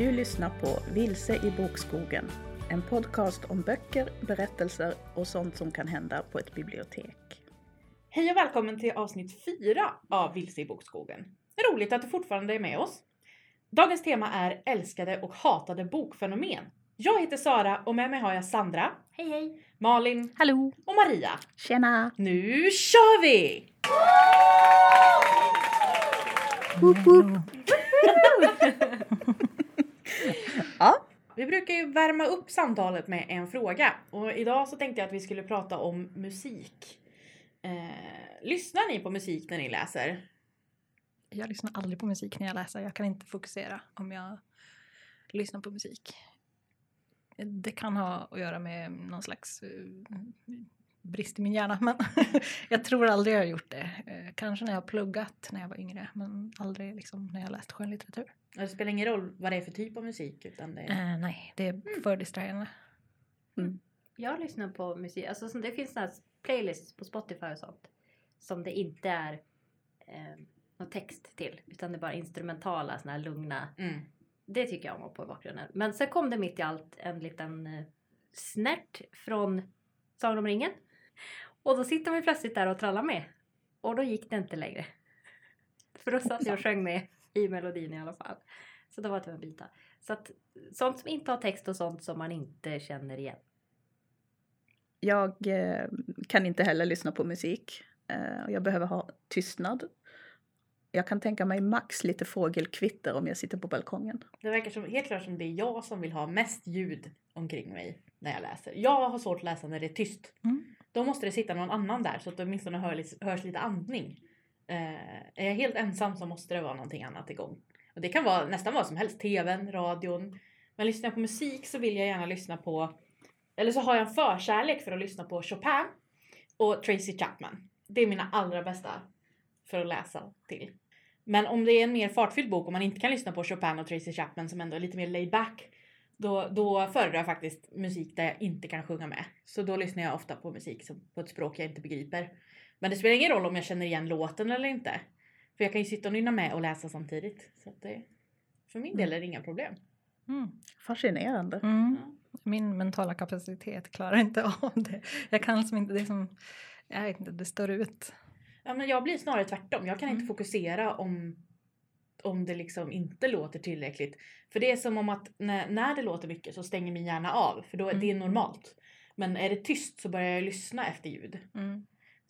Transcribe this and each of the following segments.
Du lyssnar på Vilse i bokskogen. En podcast om böcker, berättelser och sånt som kan hända på ett bibliotek. Hej och välkommen till avsnitt 4 av Vilse i bokskogen. Roligt att du fortfarande är med oss. Dagens tema är älskade och hatade bokfenomen. Jag heter Sara och med mig har jag Sandra, Hej hej! Malin Hallå! och Maria. Tjena! Nu kör vi! Woop, woop. Vi brukar ju värma upp samtalet med en fråga och idag så tänkte jag att vi skulle prata om musik. Eh, lyssnar ni på musik när ni läser? Jag lyssnar aldrig på musik när jag läser. Jag kan inte fokusera om jag lyssnar på musik. Det kan ha att göra med någon slags eh, brist i min hjärna. Men jag tror aldrig jag har gjort det. Eh, kanske när jag har pluggat när jag var yngre. Men aldrig liksom när jag läst skönlitteratur. Det spelar ingen roll vad det är för typ av musik utan det är... Eh, nej, det är för distraherande. Jag lyssnar på musik, alltså så det finns här playlists på Spotify och sånt. Som det inte är eh, någon text till. Utan det är bara instrumentala, såna här lugna. Mm. Det tycker jag om att på i bakgrunden. Men sen kom det mitt i allt en liten eh, snärt från Sagan om ringen. Och då sitter man ju plötsligt där och trallar med. Och då gick det inte längre. För då satt jag och sjöng med i melodin i alla fall. Så då var tvungen att byta. Så att sånt som inte har text och sånt som man inte känner igen. jag eh, kan inte heller lyssna på musik. Eh, och jag behöver ha tystnad. Jag kan tänka mig max lite fågelkvitter om jag sitter på balkongen. Det verkar som, helt klart som det är jag som vill ha mest ljud omkring mig när jag läser. Jag har svårt att läsa när det är tyst. Mm. Då måste det sitta någon annan där så att det åtminstone hör, hörs lite andning. Eh, är jag helt ensam så måste det vara någonting annat igång. Och det kan vara nästan vad som helst. TVn, radion. Men lyssnar jag på musik så vill jag gärna lyssna på eller så har jag en förkärlek för att lyssna på Chopin och Tracy Chapman. Det är mina allra bästa för att läsa till. Men om det är en mer fartfylld bok och man inte kan lyssna på Chopin och Tracy Chapman som ändå är lite mer laid back. Då, då föredrar jag faktiskt musik där jag inte kan sjunga med. Så då lyssnar jag ofta på musik som, på ett språk jag inte begriper. Men det spelar ingen roll om jag känner igen låten eller inte. För jag kan ju sitta och nynna med och läsa samtidigt. Så att det, för min del är det inga problem. Mm. Fascinerande. Mm. Min mentala kapacitet klarar inte av det. Jag kan liksom inte, det som, jag vet inte, det står ut. Ja, men jag blir snarare tvärtom. Jag kan inte Mm. fokusera om, om det liksom inte låter tillräckligt. För det är som om att när, när det låter mycket så stänger min hjärna av. För då är Mm. det normalt. Men är det tyst så börjar jag lyssna efter ljud.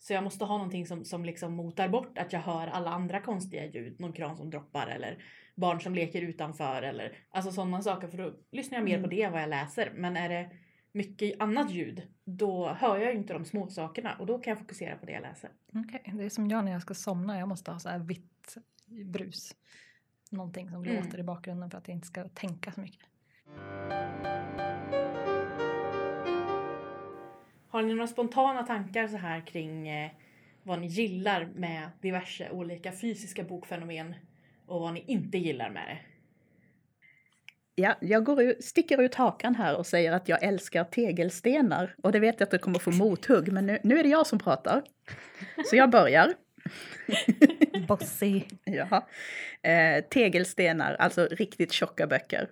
Så jag måste ha någonting som, som liksom motar bort att jag hör alla andra konstiga ljud. Någon kran som droppar eller barn som leker utanför eller alltså sådana saker. För då lyssnar jag mer på Mm. det än vad jag läser. Men är det mycket annat ljud då hör jag inte de små sakerna och då kan jag fokusera på det jag läser. Okej, det är som jag när jag ska somna. Jag måste ha så här vitt brus. Någonting som Mm. låter i bakgrunden för att jag inte ska tänka så mycket. Har ni några spontana tankar så här kring eh, vad ni gillar med diverse olika fysiska bokfenomen och vad ni inte gillar med det? Ja, jag går ut, sticker ut hakan här och säger att jag älskar tegelstenar. Och det vet jag att det kommer få mothugg, men nu, nu är det jag som pratar. Så jag börjar. Bossy. Ja. Eh, tegelstenar, alltså riktigt tjocka böcker.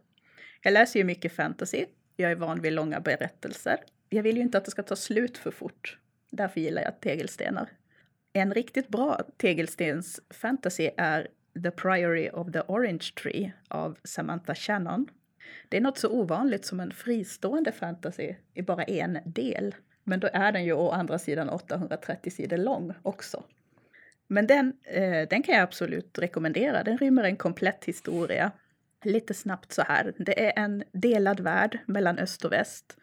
Jag läser ju mycket fantasy. Jag är van vid långa berättelser. Jag vill ju inte att det ska ta slut för fort. Därför gillar jag tegelstenar. En riktigt bra tegelstens fantasy är The Priory of the Orange Tree av Samantha Shannon. Det är något så ovanligt som en fristående fantasy i bara en del. Men då är den ju å andra sidan 830 sidor lång också. Men den, eh, den kan jag absolut rekommendera. Den rymmer en komplett historia. Lite snabbt så här. Det är en delad värld mellan öst och väst.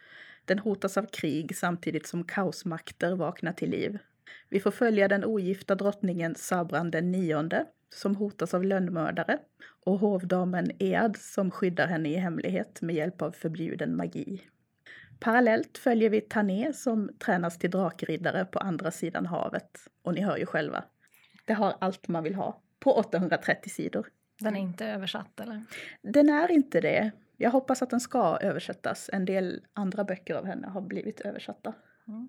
Den hotas av krig samtidigt som kaosmakter vaknar till liv. Vi får följa den ogifta drottningen Sabran den nionde som hotas av lönnmördare och hovdamen Ead som skyddar henne i hemlighet med hjälp av förbjuden magi. Parallellt följer vi Tané som tränas till drakriddare på andra sidan havet. Och ni hör ju själva, det har allt man vill ha på 830 sidor. Den är inte översatt eller? Den är inte det. Jag hoppas att den ska översättas. En del andra böcker av henne har blivit översatta. Mm.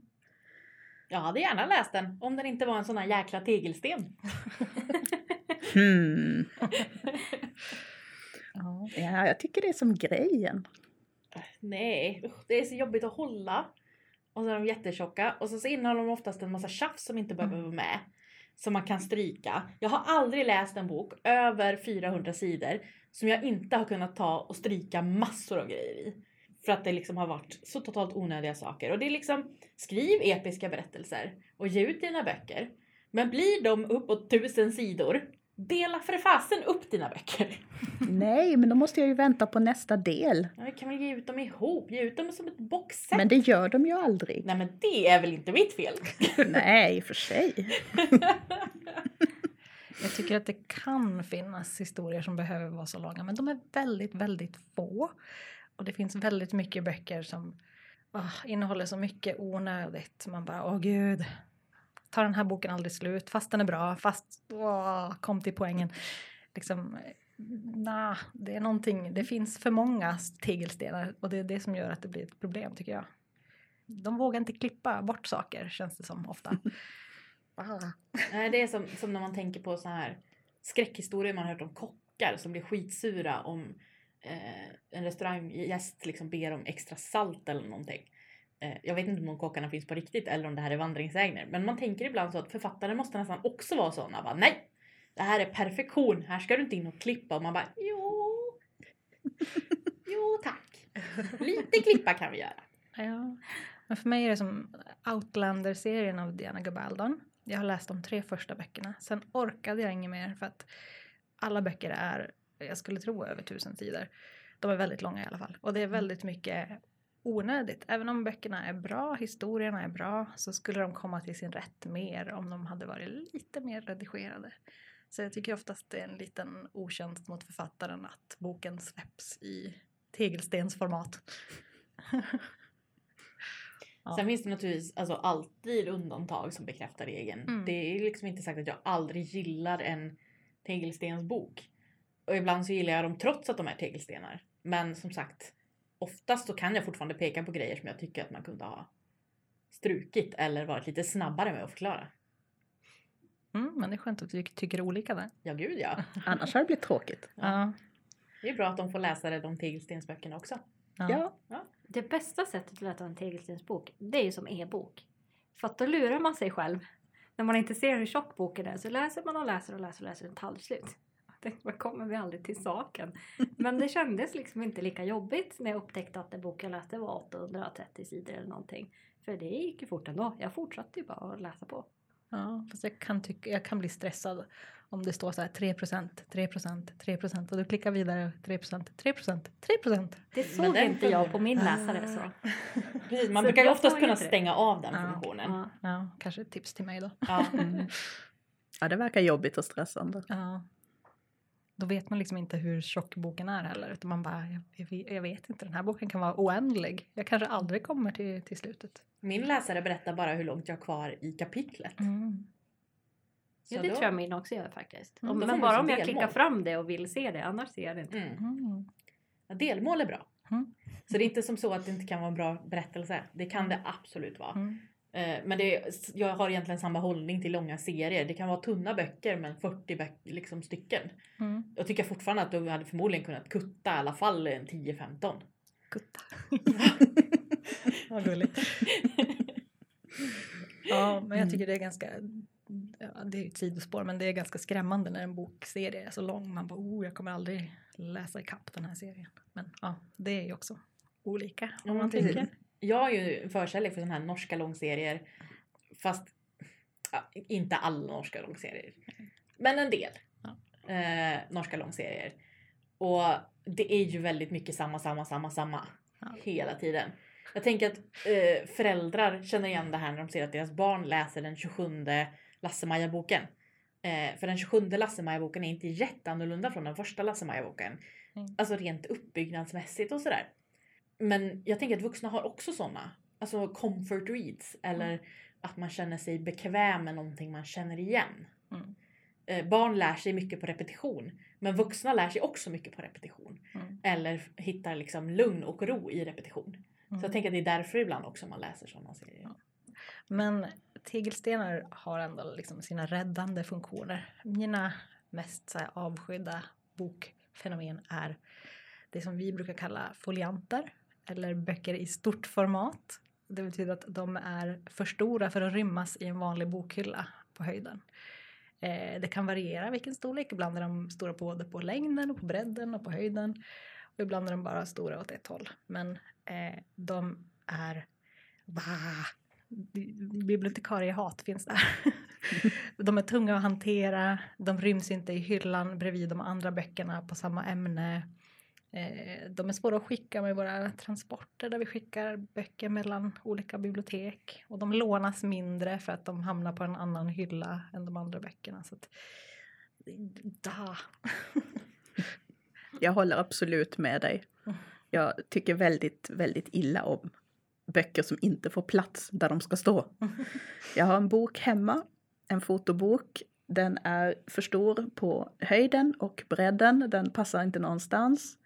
Jag hade gärna läst den om den inte var en sån här jäkla tegelsten. Hmm. Ja. Ja, jag tycker det är som grejen. Nej, det är så jobbigt att hålla. Och så är de jättetjocka och så, så innehåller de oftast en massa tjafs som inte behöver vara med. Som man kan stryka. Jag har aldrig läst en bok över 400 sidor som jag inte har kunnat ta och stryka massor av grejer i. För att det liksom har varit så totalt onödiga saker. Och det är liksom, skriv episka berättelser och ge ut dina böcker. Men blir de uppåt tusen sidor, dela för fasen upp dina böcker. Nej, men då måste jag ju vänta på nästa del. Ja, vi kan väl ge ut dem ihop, ge ut dem som ett boxset. Men det gör de ju aldrig. Nej men det är väl inte mitt fel? Nej, i och för sig. Jag tycker att det kan finnas historier som behöver vara så långa men de är väldigt, väldigt få. Och det finns väldigt mycket böcker som oh, innehåller så mycket onödigt. Man bara, åh gud, tar den här boken aldrig slut? Fast den är bra, fast åh, kom till poängen. Liksom, nah, det är någonting, det finns för många tegelstenar och det är det som gör att det blir ett problem tycker jag. De vågar inte klippa bort saker känns det som ofta. Ah. Nej, det är som, som när man tänker på så här skräckhistorier man har hört om kockar som blir skitsura om eh, en restauranggäst liksom ber om extra salt eller någonting. Eh, jag vet inte om de kockarna finns på riktigt eller om det här är vandringssägner. Men man tänker ibland så att författaren måste nästan också vara sådana. Bara, Nej! Det här är perfektion. Här ska du inte in och klippa. Och man bara jo. Jo tack. Lite klippa kan vi göra. Ja. Men för mig är det som Outlander-serien av Diana Gabaldon. Jag har läst de tre första böckerna. Sen orkade jag inget mer för att alla böcker är, jag skulle tro, över tusen sidor. De är väldigt långa i alla fall. Och det är väldigt mycket onödigt. Även om böckerna är bra, historierna är bra, så skulle de komma till sin rätt mer om de hade varit lite mer redigerade. Så jag tycker oftast det är en liten otjänst mot författaren att boken släpps i tegelstensformat. Ja. Sen finns det naturligtvis alltså, alltid undantag som bekräftar regeln. Mm. Det är liksom inte sagt att jag aldrig gillar en tegelstensbok. Och ibland så gillar jag dem trots att de är tegelstenar. Men som sagt, oftast så kan jag fortfarande peka på grejer som jag tycker att man kunde ha strukit eller varit lite snabbare med att förklara. Mm, men det är skönt att vi tycker olika där. Ja, gud ja. Annars har det blivit tråkigt. Ja. Det är bra att de får läsa det, de tegelstensböckerna också. Ja. Ja, Det bästa sättet att läsa en tegelstensbok, det är ju som e-bok. För att då lurar man sig själv. När man inte ser hur tjock boken är så läser man och läser och läser och läser den tar aldrig slut. Jag tänkte, Man kommer vi aldrig till saken. Men det kändes liksom inte lika jobbigt när jag upptäckte att den bok jag läste var 830 sidor eller någonting. För det gick ju fort ändå. Jag fortsatte ju bara att läsa på. Ja, fast jag kan, tycka, jag kan bli stressad om det står så här 3% 3% 3% och du klickar vidare 3% 3% 3% Det såg den inte jag på min läsare så. Precis, man Så brukar ju oftast kunna stänga av den Ja. funktionen. Ja. Ja, kanske ett tips till mig då. Ja. Mm. ja, det verkar jobbigt och stressande. Ja. Då vet man liksom inte hur tjock boken är heller. Utan man bara, jag, jag, vet- jag vet inte, den här boken kan vara oändlig. Jag kanske aldrig kommer till, till slutet. Min läsare berättar bara hur långt jag har kvar i kapitlet. Mm. Ja, det då- tror jag min också gör faktiskt. Mm, men bara om jag delmål. klickar fram det och vill se det, annars ser jag det inte. Mm. Mm. Ja, delmål är bra. Mm. Så det är inte som så att det inte kan vara en bra berättelse. Det kan det absolut vara. Mm. Eh, Men det jag har egentligen samma hållning till långa serier. Det kan vara tunna böcker men 40 böck, liksom stycken. Mm. Jag tycker fortfarande att du hade förmodligen kunnat kutta i alla fall en 10-15. Gutta. Vad gulligt. ja, men jag tycker det är ganska, ja, det är ju ett sidospår, men det är ganska skrämmande när en bokserie är så lång. Man bara, oh, jag kommer aldrig läsa ikapp den här serien. Men ja, det är ju också olika om man precis. tänker. Jag har ju en förkärlek för sådana här norska långserier. Fast ja, inte alla norska långserier. Men en del. Ja. Eh, norska långserier. Och det är ju väldigt mycket samma, samma, samma, samma. Hela tiden. Jag tänker att eh, föräldrar känner igen det här när de ser att deras barn läser den 27 Lasse-Maja-boken. Eh, för den 27 Lasse-Maja-boken är inte jätteannorlunda från den första Lasse-Maja-boken. Mm. Alltså rent uppbyggnadsmässigt och sådär. Men jag tänker att vuxna har också såna. Alltså comfort reads. Eller att man känner sig bekväm med någonting man känner igen. Mm. Eh, barn lär sig mycket på repetition. Men vuxna lär sig också mycket på repetition. Mm. Eller hittar liksom lugn och ro i repetition. Så Mm. jag tänker att det är därför ibland också man läser sådana serier. Men tegelstenar har ändå liksom sina räddande funktioner. Mina mest så här, avskydda bokfenomen är det som vi brukar kalla folianter eller böcker i stort format. Det betyder att de är för stora för att rymmas i en vanlig bokhylla på höjden. Eh, det kan variera vilken storlek. Ibland är de stora både på längden och på bredden och på höjden. Och ibland är de bara stora åt ett håll. Men eh, de är... Bah, bibliotekariehat finns där. de är tunga att hantera. De ryms inte i hyllan bredvid de andra böckerna på samma ämne. Eh, de är svåra att skicka med våra transporter där vi skickar böcker mellan olika bibliotek. Och de lånas mindre för att de hamnar på en annan hylla än de andra böckerna. Så att, da. Jag håller absolut med dig. Jag tycker väldigt, väldigt illa om böcker som inte får plats där de ska stå. Jag har en bok hemma, en fotobok. Den är för stor på höjden och bredden. Den passar inte någonstans.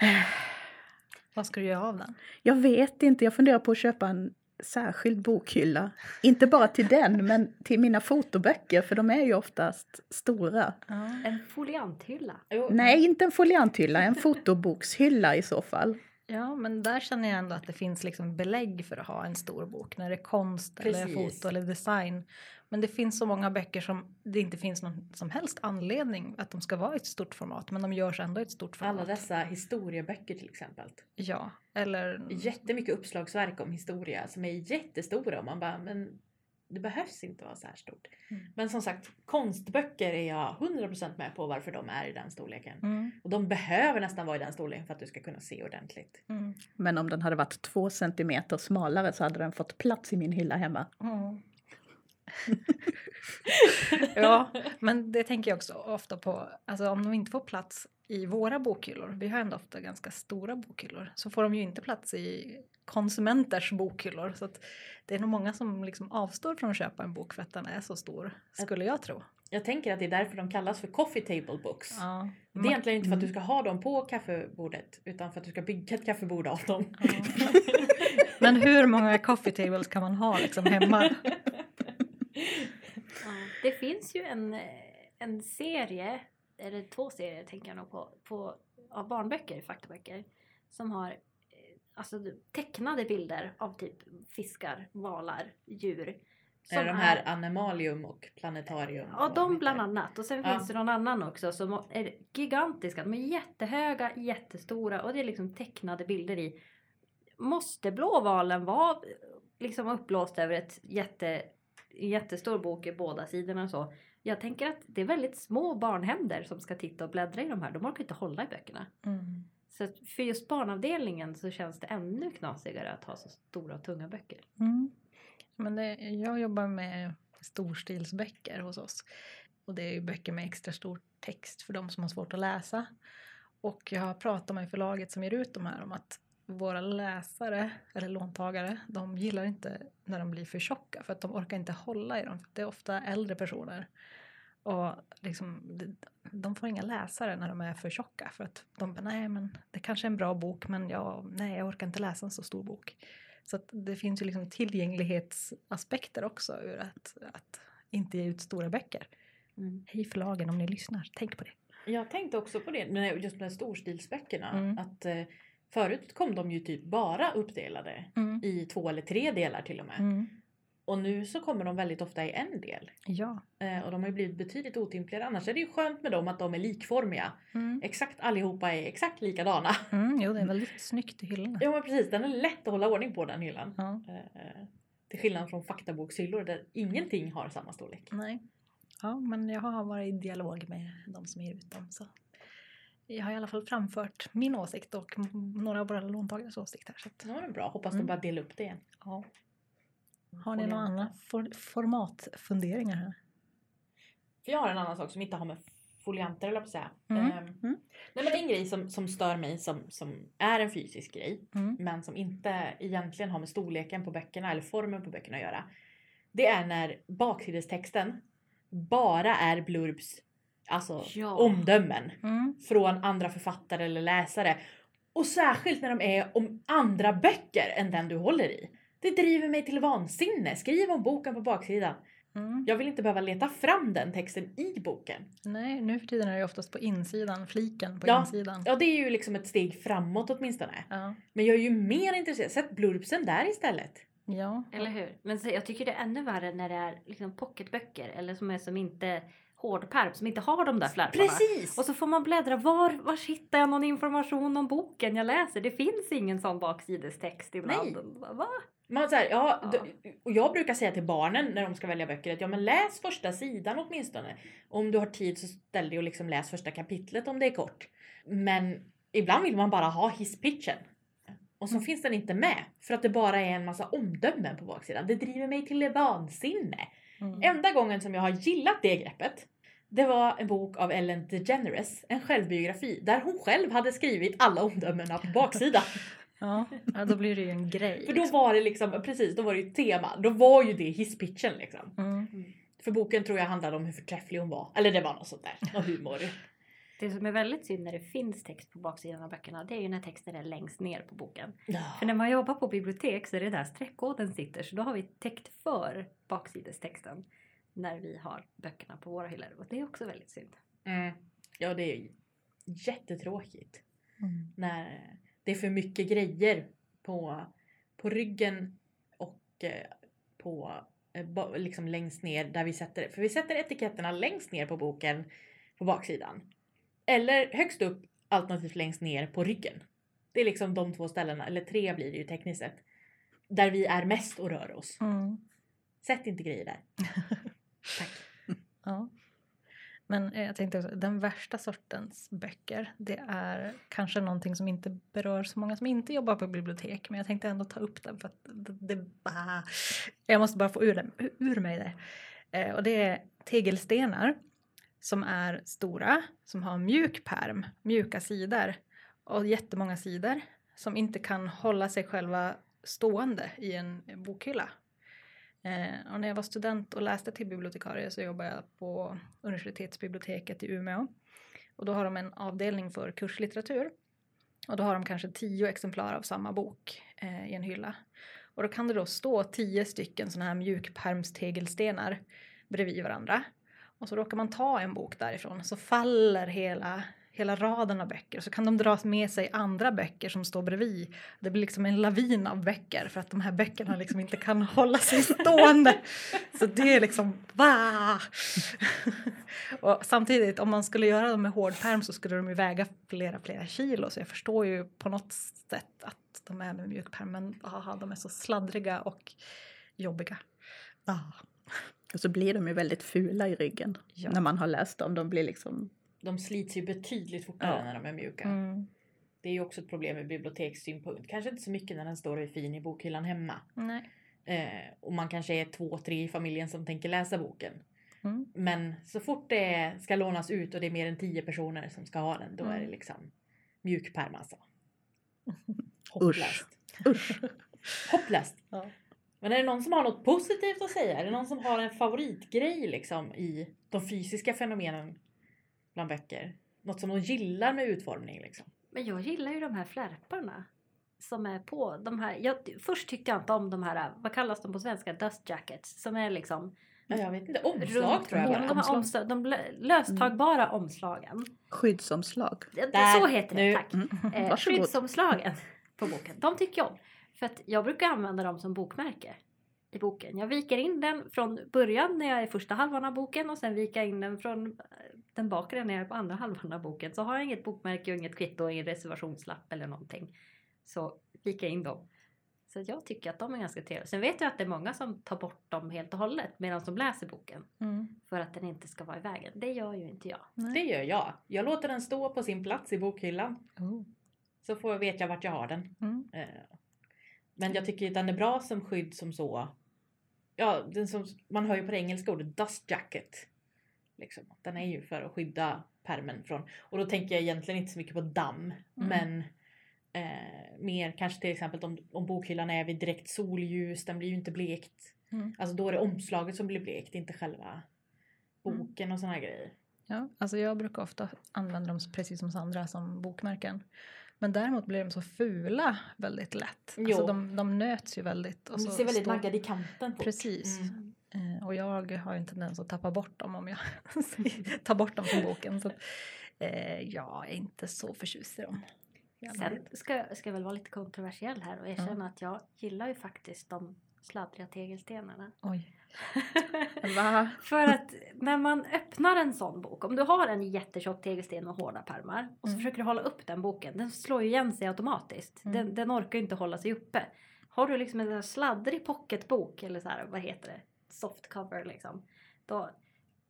Vad ska du göra av den? Jag vet inte, jag funderar på att köpa en särskild bokhylla. Inte bara till den, men till mina fotoböcker, för de är ju oftast stora. En folianthylla. Nej, inte en folianthylla, en fotobokshylla i så fall. Ja, men där känner jag ändå att det finns liksom belägg för att ha en stor bok när det är konst eller Precis. foto eller design. Men det finns så många böcker som det inte finns någon som helst anledning att de ska vara i ett stort format, men de görs ändå i ett stort format. Alla dessa historieböcker till exempel. Ja, eller... Jättemycket uppslagsverk om historia som är jättestora och man bara men det behövs inte vara så här stort. Mm. Men som sagt konstböcker är jag 100% med på varför de är i den storleken. Mm, Och de behöver nästan vara i den storleken för att du ska kunna se ordentligt. mm, Men om den hade varit två centimeter smalare så hade den fått plats i min hylla hemma. Mm. ja, men det tänker jag också ofta på. Alltså om de inte får plats i våra bokhyllor, vi har ändå ofta ganska stora bokhyllor, så får de ju inte plats i konsumenters bokhyllor. Så det är nog många som liksom avstår från att köpa en bok för att den är så stor, skulle jag tro. Jag tänker att det är därför de kallas för coffee table books. Ja. Det är egentligen inte för att du ska ha dem på kaffebordet utan för att du ska bygga ett kaffebord av dem. Ja. Men hur många coffee tables kan man ha liksom hemma? Det finns ju en, en serie, eller två serier tänker jag nog på, på av barnböcker, faktaböcker, som har eh, alltså, tecknade bilder av typ fiskar, valar, djur. Är de här Animalium och Planetarium? Ja, och de bland annat. Och sen Ja. finns det någon annan också som är gigantiska. De är jättehöga, jättestora och det är liksom tecknade bilder i. Måste blåvalen vara liksom uppblåst över ett jätte, jättestor bok i båda sidorna och så? Jag tänker att det är väldigt små barnhänder som ska titta och bläddra i de här. De orkar inte hålla i böckerna. Mm. Så för just barnavdelningen så känns det ännu knasigare att ha så stora och tunga böcker. Mm. Men det, jag jobbar med storstilsböcker hos oss. Och det är ju böcker med extra stor text för de som har svårt att läsa. Och jag har pratat med förlaget som ger ut de här om att våra läsare, eller låntagare, de gillar inte när de blir för tjocka för att de orkar inte hålla i dem. Det är ofta äldre personer. Och liksom, de- får inga läsare när de är för tjocka för att de nej men det kanske är en bra bok men jag, nej, jag orkar inte läsa en så stor bok. Så det finns ju liksom tillgänglighetsaspekter också ur att, att inte ge ut stora böcker. Hej förlagen om ni lyssnar, tänk på det. Jag tänkte också på det, just med storstilsböckerna. Mm. Att eh, förut kom de ju typ bara uppdelade Mm. i två eller tre delar till och med. Mm. Och nu så kommer de väldigt ofta i en del. Ja. Eh, och de har ju blivit betydligt otympligare. Annars är det ju skönt med dem att de är likformiga. Mm. Exakt allihopa är exakt likadana. Mm, jo, det är väldigt snyggt i hyllorna. Ja men precis, den är lätt att hålla ordning på den hyllan. Ja. Eh, till skillnad från faktabokshyllor där ingenting har samma storlek. Nej. Ja, men jag har varit i dialog med de som ger ut dem. Så jag har i alla fall framfört min åsikt och några av våra låntagares åsikt här. Så att, Ja, det är bra. Hoppas Mm. de bara dela upp det igen. ja. Har ni några andra for, formatfunderingar här? För jag har en annan sak som inte har med folianter eller på att säga. Mm. Ehm, Mm. Nej, men en grej som, som stör mig som, som är en fysisk grej Mm. men som inte egentligen har med storleken på böckerna eller formen på böckerna att göra. Det är när baksidestexten bara är blurbs, alltså Ja. omdömen Mm. från andra författare eller läsare. Och särskilt när de är om andra böcker än den du håller i. Det driver mig till vansinne. Skriv om boken på baksidan. Mm. Jag vill inte behöva leta fram den texten i boken. Nej, nu för tiden är det oftast på insidan, fliken på Ja. insidan. Ja, det är ju liksom ett steg framåt åtminstone. Ja. Men jag är ju mer intresserad. Sätt blurbsen där istället. ja. Eller hur? Men så, jag tycker det är ännu värre när det är liksom pocketböcker eller som är som inte hårdpärm, som inte har de där flärparna. Precis! Och så får man bläddra. Var, var hittar jag någon information om boken jag läser? Det finns ingen sån baksidestext ibland. Va? Man, så här, ja, Ja. d- Och jag brukar säga till barnen när de ska välja böcker att ja, men läs första sidan åtminstone. Om du har tid så ställ dig och liksom läs första kapitlet om det är kort. Men ibland vill man bara ha hisspitchen. Och så finns den inte med för att det bara är en massa omdömen på baksidan. Det driver mig till vansinne. Mm. Enda gången som jag har gillat det greppet det var en bok av Ellen DeGeneres, en självbiografi, där hon själv hade skrivit alla omdömena på baksidan. Ja. då blir det ju en grej. För då liksom. var det liksom, precis, då var det ju tema. Då var ju det hisspitchen liksom. Mm. För boken tror jag handlade om hur förträfflig hon var. Eller det var något sånt där, någon humor. Det som är väldigt synd när det finns text på baksidan av böckerna det är ju när texten är längst ner på boken. För Ja. när man jobbar på bibliotek så är det där streckkoden sitter så då har vi täckt för baksidestexten när vi har böckerna på våra hyllor och det är också väldigt synd. Mm. ja, det är jättetråkigt. Mm. När det är för mycket grejer på, på ryggen och eh, på eh, liksom längst ner där vi sätter För vi sätter etiketterna längst ner på boken på baksidan. Eller högst upp alternativt längst ner på ryggen. Det är liksom de två ställena, eller tre blir det ju tekniskt sett. Där vi är mest och rör oss. Mm. Sätt inte grejer där. Tack. Ja. Men eh, jag tänkte också, den värsta sortens böcker, det är kanske någonting som inte berör så många som inte jobbar på bibliotek. Men jag tänkte ändå ta upp den för att det, det ah, jag måste bara få ur, den, ur mig det. Eh, och det är tegelstenar som är stora, som har mjuk perm, mjuka sidor och jättemånga sidor som inte kan hålla sig själva stående i en bokhylla. Eh, och när jag var student och läste till bibliotekarie så jobbade jag på universitetsbiblioteket i Umeå. Och då har de en avdelning för kurslitteratur. Och då har de kanske tio exemplar av samma bok eh, i en hylla. Och då kan det då stå tio stycken sådana här mjukpermstegelstenar bredvid varandra. Och så råkar man ta en bok därifrån så faller hela, hela raden av böcker. Så kan de dra med sig andra böcker som står bredvid. Det blir liksom en lavin av böcker för att de här böckerna liksom inte kan hålla sig stående. Så det är liksom va! Och samtidigt om man skulle göra dem med hårdperm så skulle de ju väga flera flera kilo så jag förstår ju på något sätt att de är med mjukperm men aha, de är så sladdriga och jobbiga. Ah. Och så blir de ju väldigt fula i ryggen Ja. när man har läst dem. De blir liksom... De slits ju betydligt fortare Ja. när de är mjuka. Mm. Det är ju också ett problem ur bibliotekssynpunkt. Kanske inte så mycket när den står och är fin i bokhyllan hemma. Nej. Eh, och man kanske är två, tre i familjen som tänker läsa boken. Mm. Men så fort det ska lånas ut och det är mer än tio personer som ska ha den, då är det Mm. liksom mjukpärm alltså. Usch. Hopplöst. Usch. Hopplöst. Ja. Men är det någon som har något positivt att säga? Är det någon som har en favoritgrej liksom i de fysiska fenomenen bland böcker? Något som de gillar med utformning liksom? Men jag gillar ju de här flärparna. Som är på de här. Jag, först tyckte jag inte om de här, vad kallas de på svenska? Dust jackets. Som är liksom Ja, jag vet inte, omslag runt tror jag bara. de, här omslag, de lö- löstagbara omslagen. Skyddsomslag. Där, så heter det, nu. tack. Mm. Eh, skyddsomslagen på boken, de tycker jag om. För att jag brukar använda dem som bokmärke i boken. Jag viker in den från början när jag är i första halvan av boken och sen viker jag in den från eh, den bakre när jag är på andra halvan av boken. Så har jag inget bokmärke och inget kvitto och ingen reservationslapp eller någonting. Så viker jag in dem. Så jag tycker att de är ganska trevliga. Sen vet jag att det är många som tar bort dem helt och hållet medan de läser boken. Mm. För att den inte ska vara i vägen. Det gör ju inte jag. Nej. Det gör jag. Jag låter den stå på sin plats i bokhyllan. Oh. Så får, vet jag vart jag har den. Mm. Eh, Men jag tycker att den är bra som skydd som så. Ja, den som, man hör ju på det engelska ordet dust jacket. Liksom. Den är ju för att skydda pärmen från. Och då tänker jag egentligen inte så mycket på damm. Men eh, mer kanske till exempel om, om bokhyllan är vid direkt solljus. Den blir ju inte blekt. Mm. Alltså då är det omslaget som blir blekt, inte själva boken och såna här grejer. Ja, alltså jag brukar ofta använda dem precis som Sandra som bokmärken. Men däremot blir de så fula väldigt lätt. Alltså Jo. de, de nöts ju väldigt. Och De ser väldigt står- naggade i kanten fort. Precis. Mm. Eh, och jag har ju en tendens att tappa bort dem om jag tar bort dem från boken. Så att, eh, jag är inte så förtjust i dem. Sen ska, ska jag väl vara lite kontroversiell här och erkänna att jag gillar ju faktiskt de sladdriga tegelstenarna. Oj. Va? För att när man öppnar en sån bok, om du har en jättetjock tegelsten med hårda pärmar och så Mm. försöker du hålla upp den boken, den slår ju igen sig automatiskt. Mm. Den, den orkar ju inte hålla sig uppe. Har du liksom en sån här sladdrig pocketbok eller så här, vad heter det, softcover liksom, då,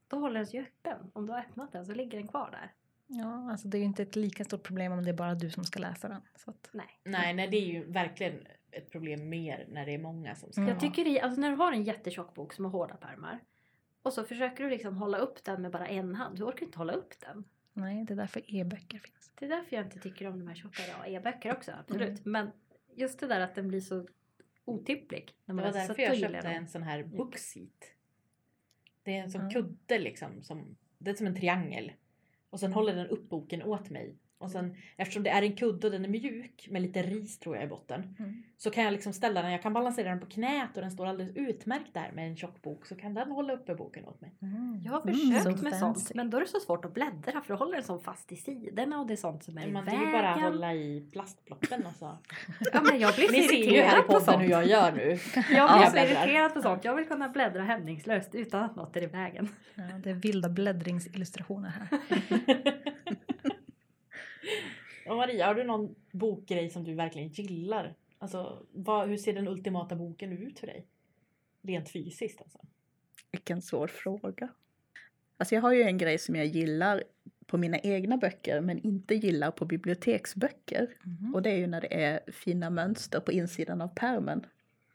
då håller den sig öppen. Om du har öppnat den så ligger den kvar där. Ja, alltså det är ju inte ett lika stort problem om det är bara du som ska läsa den. Så att, Nej. Nej, nej, det är ju verkligen ett problem mer när det är många som ska Mm. Jag tycker i, alltså när du har en jättetjock bok som har hårda pärmar och så försöker du liksom hålla upp den med bara en hand. Du orkar inte hålla upp den. nej, det är därför e-böcker finns. Det är därför jag inte tycker om de här tjockare e-böcker också, absolut. Mm. Men just det där att den blir så otymplig. När Det man var därför jag köpte en sån här bookseat. Det är en sån Ja. kudde liksom. Som, det är som en triangel. Och sen håller den upp boken åt mig. Och sen eftersom det är en kudde och den är mjuk med lite ris tror jag i botten. Mm. Så kan jag liksom ställa den, jag kan balansera den på knät och den står alldeles utmärkt där med en tjock bok. Så kan den hålla uppe boken åt mig. Jag har Mm, försökt so med fancy. sånt men då är det så svårt att bläddra för då håller den så fast i sidorna och det är sånt som är i Man vill vägen. ju bara hålla i plastploppen och så. Ja, men jag blir så Ni ser ju här i irriterad på podden sånt. hur jag gör nu. Jag blir så irriterad på sånt. Jag vill kunna bläddra hämningslöst utan att något är i vägen. Ja, det är vilda bläddringsillustrationer här. Och Maria, har du någon bokgrej som du verkligen gillar? Alltså, vad, hur ser den ultimata boken ut för dig? Rent fysiskt alltså. Vilken svår fråga. Alltså jag har ju en grej som jag gillar på mina egna böcker men inte gillar på biblioteksböcker. Mhm. Och det är ju när det är fina mönster på insidan av pärmen.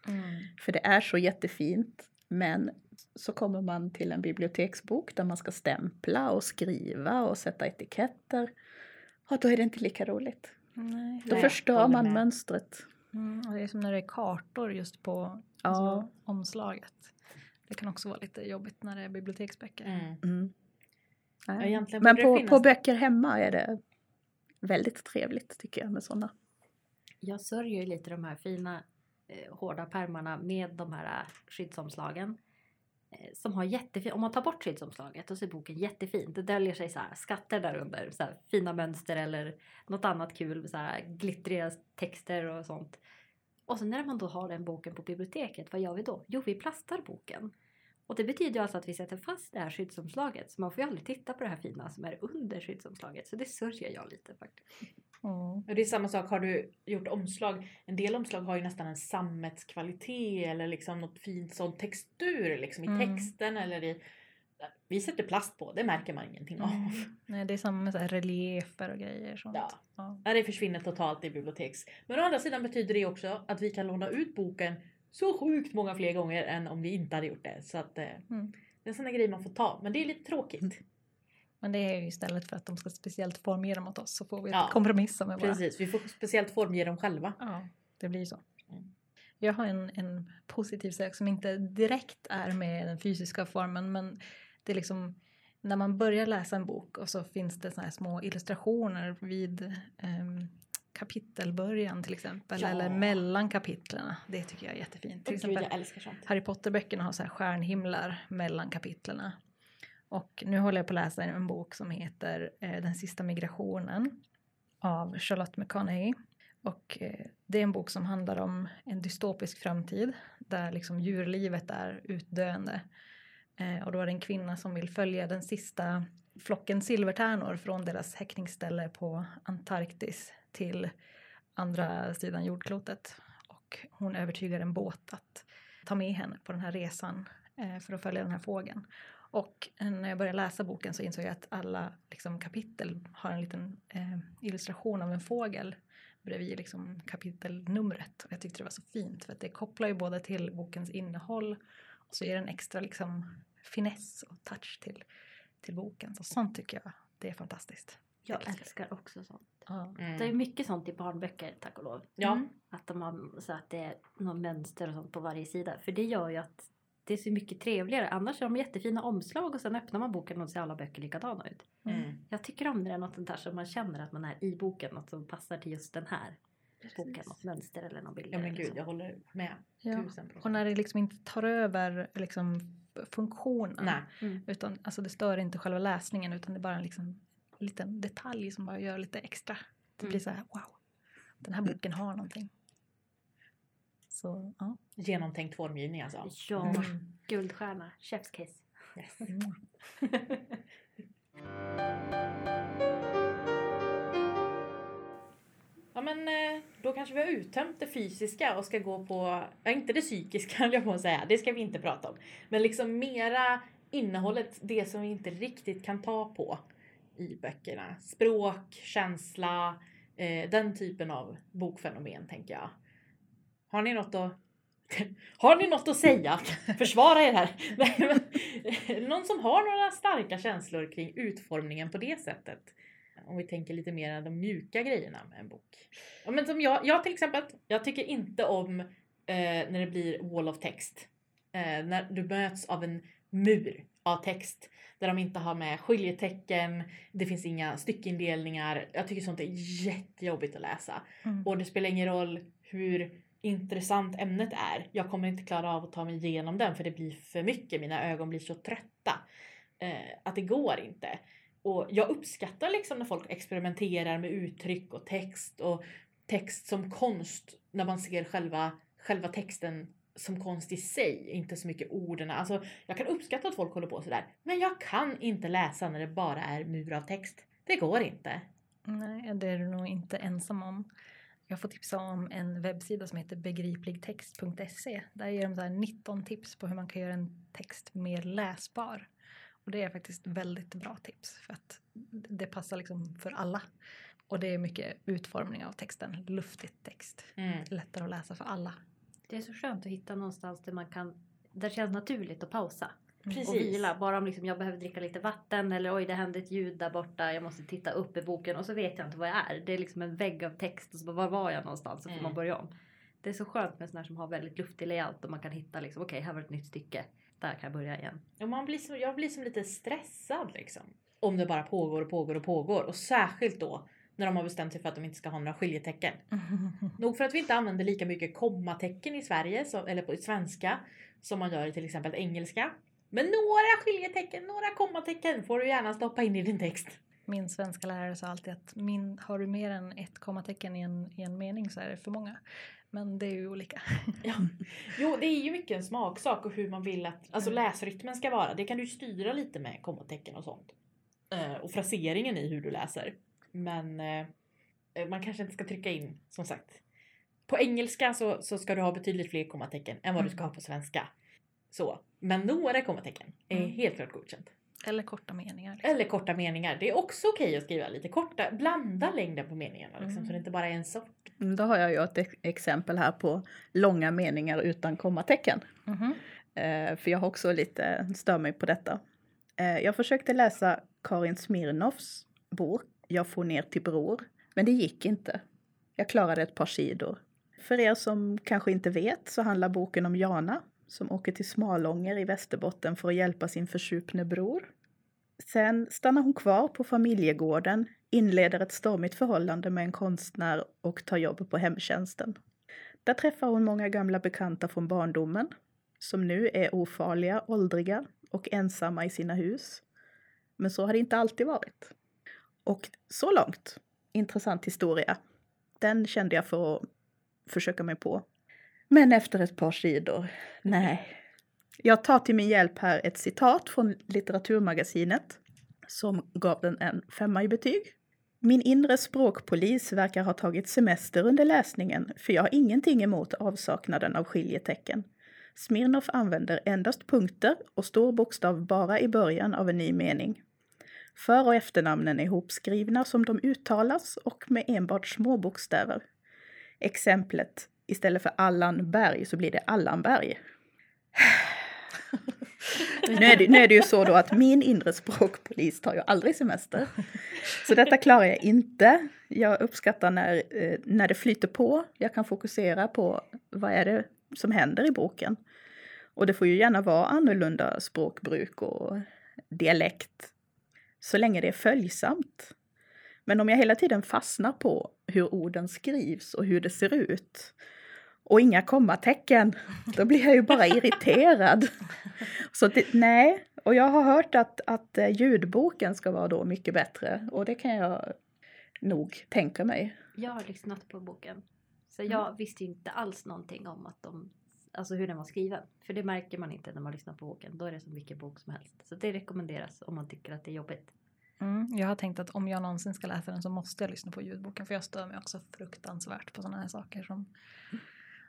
Mm. För det är så jättefint. Men så kommer man till en biblioteksbok där man ska stämpla och skriva och sätta etiketter. Och då är det inte lika roligt. Nej. Då Nej, förstör man med. mönstret. Mm, och det är som när det är kartor just på Ja. alltså, omslaget. Det kan också vara lite jobbigt när det är biblioteksböcker. Mm. Mm. Ja, Men på, finnas- på böcker hemma är det väldigt trevligt tycker jag med sådana. Jag sörjer ju lite de här fina eh, hårda pärmarna med de här eh, skyddsomslagen. Eh, som har jättefin, om man tar bort skyddsomslaget och så är boken jättefin. Det döljer sig så här skatter där under. Så här fina mönster eller något annat kul. Så här glittriga texter och sånt. Och sen när man då har den boken på biblioteket, vad gör vi då? Jo, vi plastar boken. Och det betyder ju alltså att vi sätter fast det här skyddsomslaget. Så man får ju aldrig titta på det här fina som är under skyddsomslaget. Så det sörjer jag lite faktiskt. Mm. Och det är samma sak, har du gjort omslag? En del omslag har ju nästan en sammetskvalitet eller liksom något fint sån textur liksom i Mm. texten eller i... Vi sätter plast på, det märker man ingenting av. Mm. Nej, det är samma med så reliefer och grejer. Sånt. Ja. Ja. Det försvinner totalt i biblioteks. Men å andra sidan betyder det också att vi kan låna ut boken så sjukt många fler gånger än om vi inte hade gjort det. Så att eh, Mm. det är en sån där grej man får ta. Men det är lite tråkigt. Men det är ju istället för att de ska speciellt formge dem åt oss så får vi Ja, kompromissa med bara. Precis, vi får speciellt formge dem själva. Ja, det blir så. Mm. Jag har en, en positiv sak som inte direkt är med den fysiska formen men det är liksom när man börjar läsa en bok och så finns det såna här små illustrationer vid um, kapitelbörjan till exempel Ja. eller mellan kapitlerna. Det tycker jag är jättefint. Till gud, exempel. Harry Potter-böckerna har så här stjärnhimlar mellan kapitlerna. Och nu håller jag på att läsa en bok som heter eh, Den sista migrationen av Charlotte McConaughey. Och eh, det är en bok som handlar om en dystopisk framtid där liksom djurlivet är utdöende. Eh, och då är det en kvinna som vill följa den sista flocken silvertärnor från deras häckningsställe på Antarktis till andra sidan jordklotet. Och hon övertygar en båt att ta med henne på den här resan eh, för att följa den här fågeln. Och när jag började läsa boken så insåg jag att alla liksom, kapitel har en liten eh, illustration av en fågel bredvid liksom, kapitelnumret. Och jag tyckte det var så fint för att det kopplar ju både till bokens innehåll och så ger det en extra liksom, finess och touch till, till boken. Så sånt tycker jag, det är fantastiskt. Jag älskar också sånt. Ja. Mm. Det är mycket sånt i barnböcker, tack och lov. Ja, Mm. Att de har så att det är något mönster och sånt på varje sida. För det gör ju att det är så mycket trevligare. Annars har de jättefina omslag och sen öppnar man boken och ser alla böcker likadana ut. mm. Jag tycker om när det är något sånt där som man känner att man är i boken. Något som passar till just den här boken. Något mönster eller någon bild. ja men gud jag håller med. Ja. Tusen procent. Och när det liksom inte tar över liksom funktionen. Nej. Mm. Utan, alltså det stör inte själva läsningen utan det är bara en liksom, liten detalj som bara gör lite extra. Det Mm. blir så här, wow, den här boken har någonting. Så, ja. Genomtänkt formgivning alltså. Ja, Mm. guldstjärna. Chef's kiss. Yes. Mm. Ja men eh, då kanske vi har uttömt det fysiska och ska gå på, ja inte det psykiska höll jag på att säga, det ska vi inte prata om. Men liksom mera innehållet, det som vi inte riktigt kan ta på i böckerna. Språk, känsla, eh, den typen av bokfenomen tänker jag. Har ni något att har ni något att säga? Försvara er här! Någon som har några starka känslor kring utformningen på det sättet? Om vi tänker lite mer de mjuka grejerna med en bok. Ja, men som jag, jag till exempel, jag tycker inte om eh, när det blir wall of text. Eh, när du möts av en mur av text där de inte har med skiljetecken, det finns inga styckindelningar. Jag tycker sånt är jättejobbigt att läsa. Mm. Och det spelar ingen roll hur intressant ämnet är. Jag kommer inte klara av att ta mig igenom den för det blir för mycket. Mina ögon blir så trötta. Eh, att det går inte. Och jag uppskattar liksom när folk experimenterar med uttryck och text och text som konst när man ser själva, själva texten som konst i sig, inte så mycket orden. Alltså, jag kan uppskatta att folk håller på sådär, men jag kan inte läsa när det bara är mur av text. Det går inte. Nej, det är du nog inte ensam om. Jag får tipsa om en webbsida som heter begripligtext.se. Där ger de så här 19 tips på hur man kan göra en text mer läsbar. Och det är faktiskt väldigt bra tips för att det passar liksom för alla. Och det är mycket utformning av texten, luftig text. Mm. Lättare att läsa för alla. Det är så skönt att hitta någonstans där man kan, där det känns naturligt att pausa. Precis. Och vila. Bara om liksom jag behöver dricka lite vatten eller oj det hände ett ljud där borta. Jag måste titta upp i boken och så vet jag inte vad jag är. Det är liksom en vägg av text och så bara, var var jag någonstans? Så får Mm. man börja om. Det är så skönt med sådana här som har väldigt luftig layout och man kan hitta liksom okej här var ett nytt stycke. Där kan jag börja igen. Och man blir som, jag blir som lite stressad liksom. Om det bara pågår och pågår och pågår. Och särskilt då när de har bestämt sig för att de inte ska ha några skiljetecken. Nog för att vi inte använder lika mycket kommatecken i Sverige, eller på svenska, som man gör i till exempel engelska. Men några skiljetecken, några kommatecken får du gärna stoppa in i din text. Min svenska lärare sa alltid att min, har du mer än ett kommatecken i en, i en mening så är det för många. Men det är ju olika. Ja. Jo, det är ju mycket en smaksak och hur man vill att alltså läsrytmen ska vara. Det kan du styra lite med kommatecken och sånt. Eh, och fraseringen i hur du läser. Men eh, man kanske inte ska trycka in, som sagt. På engelska så, så ska du ha betydligt fler kommatecken än vad du ska ha på svenska. Så. Men några kommatecken är Mm. helt klart godkänt. Eller korta meningar. Liksom. Eller korta meningar. Det är också okej att skriva lite korta. Blanda längden på meningarna liksom, Mm. så det inte bara är en sort. Mm, Då har jag ju ett ex- exempel här på långa meningar utan kommatecken. Mhm. Eh, för jag har också lite stör mig på detta. Eh, jag försökte läsa Karin Smirnoffs bok Jag får ner till bror, men det gick inte. Jag klarade ett par sidor. För er som kanske inte vet så handlar boken om Jana som åker till Smalånger i Västerbotten för att hjälpa sin försupne bror. Sen stannar hon kvar på familjegården, inleder ett stormigt förhållande med en konstnär och tar jobb på hemtjänsten. Där träffar hon många gamla bekanta från barndomen som nu är ofarliga, åldriga och ensamma i sina hus. Men så har det inte alltid varit. Och så långt, intressant historia. Den kände jag för att försöka mig på. Men efter ett par sidor, nej. Jag tar till min hjälp här ett citat från Litteraturmagasinet som gav den en femma i betyg. Min inre språkpolis verkar ha tagit semester under läsningen för jag har ingenting emot avsaknaden av skiljetecken. Smirnoff använder endast punkter och stor bokstav bara i början av en ny mening. För och efternamnen är ihopskrivna som de uttalas och med enbart små bokstäver. Exemplet, istället för Allan Berg så blir det Allanberg. Nu är, det, nu är det ju så då att min inre språkpolis tar ju aldrig semester. Så detta klarar jag inte. Jag uppskattar när, eh, när det flyter på. Jag kan fokusera på vad är det som händer i boken. Och det får ju gärna vara annorlunda språkbruk och dialekt. Så länge det är följsamt. Men om jag hela tiden fastnar på hur orden skrivs och hur det ser ut och inga kommatecken, då blir jag ju bara irriterad. Så det, nej, och jag har hört att, att eh, ljudboken ska vara då mycket bättre och det kan jag nog tänka mig. Jag har lyssnat på boken. Så Mm. jag visste inte alls någonting om att de, alltså hur den var skriven. För det märker man inte när man lyssnar på boken. Då är det som vilken bok som helst. Så det rekommenderas om man tycker att det är jobbigt. Mm, jag har tänkt att om jag någonsin ska läsa den så måste jag lyssna på ljudboken för jag stör mig också fruktansvärt på sådana här saker som...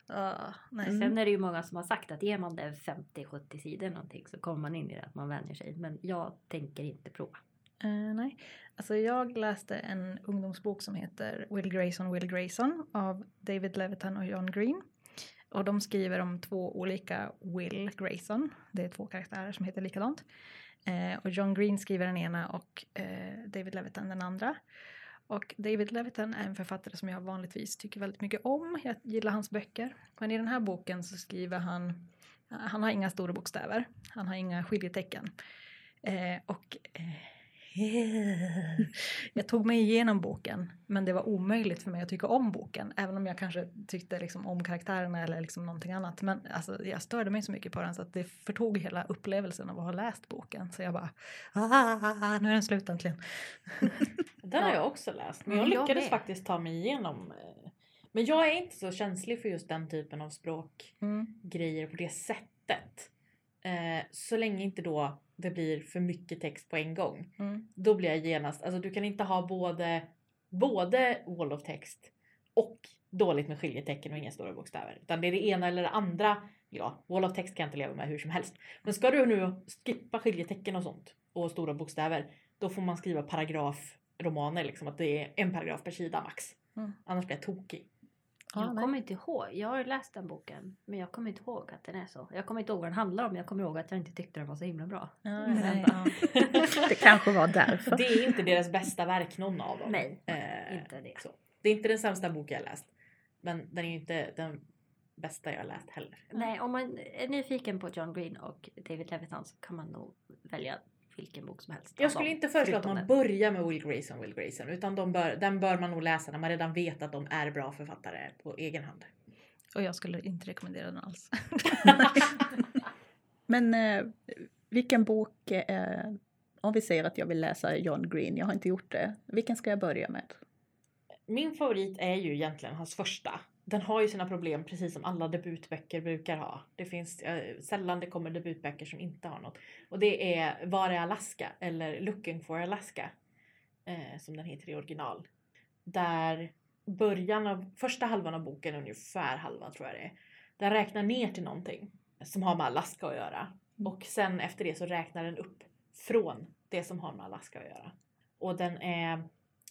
Ah, nej. Mm. Sen är det ju många som har sagt att ger man det 50-70 sidor någonting så kommer man in i det att man vänjer sig. Men jag tänker inte prova. Eh, nej. Alltså jag läste en ungdomsbok som heter Will Grayson, Will Grayson av David Levitan och John Green. Och de skriver om två olika Will Grayson. Det är två karaktärer som heter likadant. Eh, och John Green skriver den ena och eh, David Levitan den andra. Och David Levitan är en författare som jag vanligtvis tycker väldigt mycket om. Jag gillar hans böcker. Men i den här boken så skriver han, han har inga stora bokstäver. Han har inga skiljetecken. Eh, och eh, jag tog mig igenom boken, men det var omöjligt för mig att tycka om boken. Även om jag kanske tyckte liksom om karaktärerna eller liksom någonting annat. Men alltså, jag störde mig så mycket på den så att det förtog hela upplevelsen av att ha läst boken. Så jag bara, ah, nu är den slut äntligen. Den har jag också läst. Men jag Mm, jag lyckades med. faktiskt ta mig igenom. eh, Men jag är inte så känslig för just den typen av språkgrejer Mm. på det sättet. Eh, så länge inte då det blir för mycket text på en gång. Mm. Då blir jag genast, alltså du kan inte ha både, både wall of text och dåligt med skiljetecken och inga stora bokstäver. Utan det är det ena eller det andra. Ja, wall of text kan jag inte leva med hur som helst. Men ska du nu skippa skiljetecken och sånt och stora bokstäver. Då får man skriva paragrafromaner liksom. Att det är en paragraf per sida max. Mm. Annars blir jag tokig. Ja, jag nej. kommer inte ihåg. Jag har läst den boken. Men jag kommer inte ihåg att den är så. Jag kommer inte ihåg vad den handlar om. Jag kommer ihåg att jag inte tyckte den var så himla bra. Mm. nej, ja. Det kanske var därför. Det är inte deras bästa verk någon av dem. Nej, Eh, inte det. Så. Det är inte den sämsta bok jag läst. Men den är ju inte den bästa jag läst heller. Nej, om man är nyfiken på John Green och David Levitan så kan man nog välja vilken bok som helst. Jag skulle inte föreslå att man den. börjar med Will Grayson, Will Grayson. Utan de bör, den bör man nog läsa när man redan vet att de är bra författare på egen hand. Och jag skulle inte rekommendera den alls. Men eh, vilken bok, eh, om vi säger att jag vill läsa John Green, jag har inte gjort det, vilken ska jag börja med? Min favorit är ju egentligen hans första. Den har ju sina problem precis som alla debutböcker brukar ha. Det finns eh, sällan det kommer debutböcker som inte har något. Och det är Var är Alaska? Eller Looking for Alaska. Eh, som den heter i original. Där början av, första halvan av boken, ungefär halvan tror jag det är. Den räknar ner till någonting som har med Alaska att göra. Mm. Och sen efter det så räknar den upp från det som har med Alaska att göra. Och den är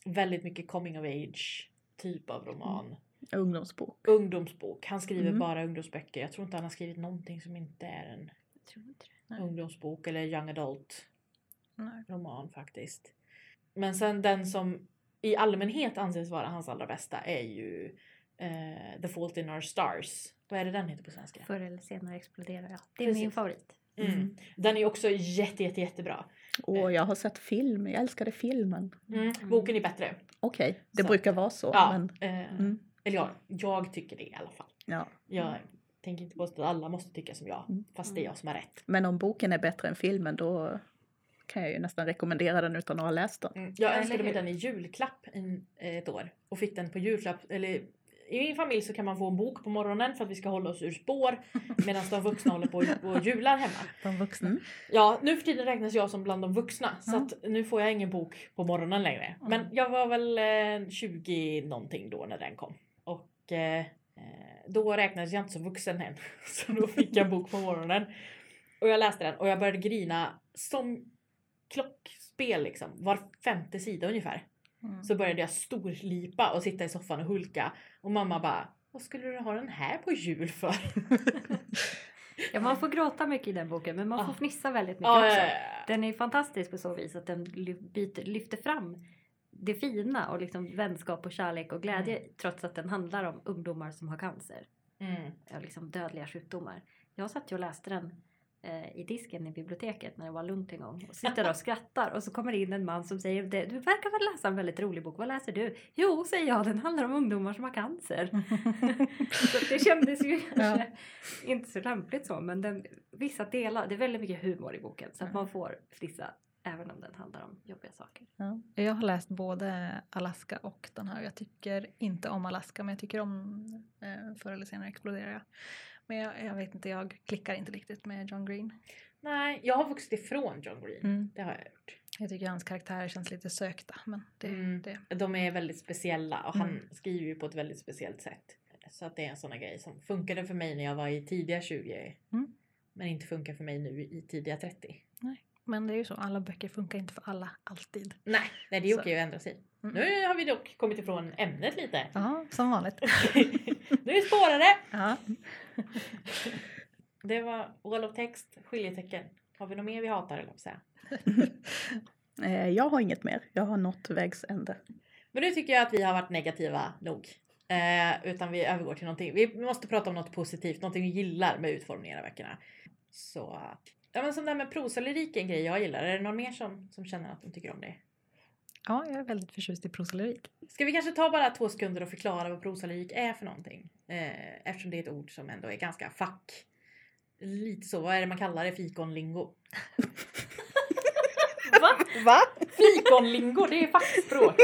väldigt mycket coming of age typ av roman. Ungdomsbok. Ungdomsbok. Han skriver Mm. bara ungdomsböcker. Jag tror inte han har skrivit någonting som inte är en Jag tror inte det. Nej. ungdomsbok eller young adult Nej. roman faktiskt. Men sen den som i allmänhet anses vara hans allra bästa är ju eh, The Fault in Our Stars. Vad är det den heter på svenska? Förr eller senare exploderar jag. Det är Precis. min favorit. Mm. Den är också jätte, jätte, jättebra. Och jag har sett film, jag älskade filmen. Mm. Boken är bättre. Okej, det Så. brukar vara så. Ja, Men, eh, mm, Eller ja, jag tycker det i alla fall. ja. Jag tänker inte påstå att alla måste tycka som jag. Mm. Fast det är jag som har rätt. men om boken är bättre än filmen då kan jag ju nästan rekommendera den utan att ha läst den. Mm. Jag önskade mig den i julklapp en, ett år. Och fick den på julklapp. Eller, I min familj så kan man få en bok på morgonen för att vi ska hålla oss ur spår. Medan de vuxna håller på och jular hemma. De vuxna. Mm. Ja, nu för tiden räknas jag som bland de vuxna. Så Ja. att nu får jag ingen bok på morgonen längre. Mm. Men jag var väl eh, 20 någonting då när den kom. Och eh, eh, då räknades jag inte som vuxen än. Så då fick jag en bok på morgonen. Och jag läste den och jag började grina som klockspel liksom. Var femte sida ungefär. Mm. Så började jag storlipa och sitta i soffan och hulka. Och mamma bara Vad skulle du ha den här på jul för? Ja, man får gråta mycket i den boken men man får Ja. fnissa väldigt mycket Ja, också. Den är fantastisk på så vis att den lyfter fram det fina och liksom vänskap och kärlek och glädje trots att den handlar om ungdomar som har cancer Mm. och liksom dödliga sjukdomar. Jag satt ju och läste den eh, i disken i biblioteket när det var lugnt en gång. Och sitter och skrattar och så kommer det in en man som säger "Det- du verkar väl läsa en väldigt rolig bok. Vad läser du? Jo, säger jag, den handlar om ungdomar som har cancer. så det kändes ju kanske inte så lämpligt så men den, vissa delar, det är väldigt mycket humor i boken så att man får frissa även om den handlar om jobbiga saker. Ja. Jag har läst både Alaska och den här. Jag tycker inte om Alaska men jag tycker om eh, Förr eller senare exploderar jag. Men jag, jag vet inte, jag klickar inte riktigt med John Green. Nej, jag har vuxit ifrån John Green. Mm. Det har jag gjort. Jag tycker hans karaktärer känns lite sökta men det, Mm. det De är väldigt speciella och han Mm. skriver ju på ett väldigt speciellt sätt. Så att det är en sån här grej som funkade för mig när jag var i tidiga 20. Mm. Men inte funkar för mig nu i tidiga 30. Men det är ju så, alla böcker funkar inte för alla alltid. Nej, nej det är Så. okej att ändra sig. Mm. Nu har vi dock kommit ifrån ämnet lite. Ja, som vanligt. nu spårar det! Ja. Det var wall of text, skiljetecken. Har vi något mer vi hatar eller säga? Eh, jag har inget mer. Jag har nått vägs ände. Men nu tycker jag att vi har varit negativa nog. Eh, utan vi övergår till någonting. Vi måste prata om något positivt, någonting vi gillar med utformningen av böckerna. Så, ja men som det här med prosalyrik är en grej jag gillar. Är det någon mer som, som känner att de tycker om det? ja, jag är väldigt förtjust i prosalyrik. Ska vi kanske ta bara två sekunder och förklara vad prosalyrik är för någonting? Eh, eftersom det är ett ord som ändå är ganska fack. Lite så, vad är det man kallar det? Fikonlingo. Va? Va? Fikonlingo, det är fackspråk.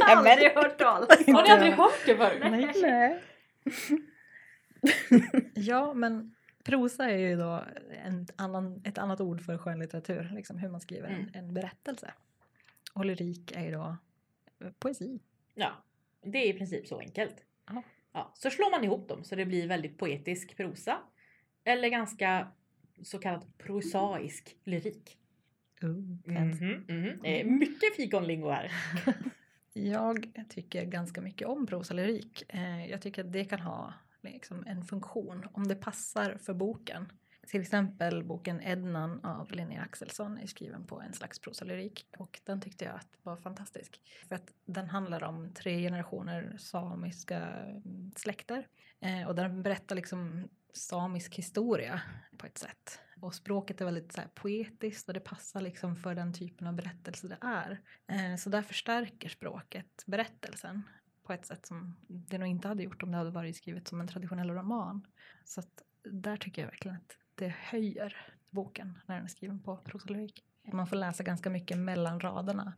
Aldrig hört talas Har ni aldrig hört det förut? Nej. Nej. Ja, men prosa är ju då en annan, ett annat ord för skönlitteratur, liksom hur man skriver Mm. en, en berättelse. Och lyrik är ju då eh, poesi. Ja, det är i princip så enkelt. Ja. Ja, så slår man ihop dem så det blir väldigt poetisk prosa. Eller ganska så kallad prosaisk lyrik. Mhm, mhm. Det är mycket fikonlingo här. Jag tycker ganska mycket om prosalyrik. Eh, jag tycker att det kan ha liksom, en funktion om det passar för boken. Till exempel boken Ednan av Linnea Axelsson är skriven på en slags prosalyrik och den tyckte jag att var fantastisk. För att den handlar om tre generationer samiska mm, släkter eh, och den berättar liksom samisk historia på ett sätt. Och språket är väldigt så här, poetiskt och det passar liksom för den typen av berättelse det är. Eh, så där förstärker språket berättelsen på ett sätt som det nog inte hade gjort om det hade varit skrivet som en traditionell roman. Så att där tycker jag verkligen att det höjer boken när den är skriven på prosalyrik. Man får läsa ganska mycket mellan raderna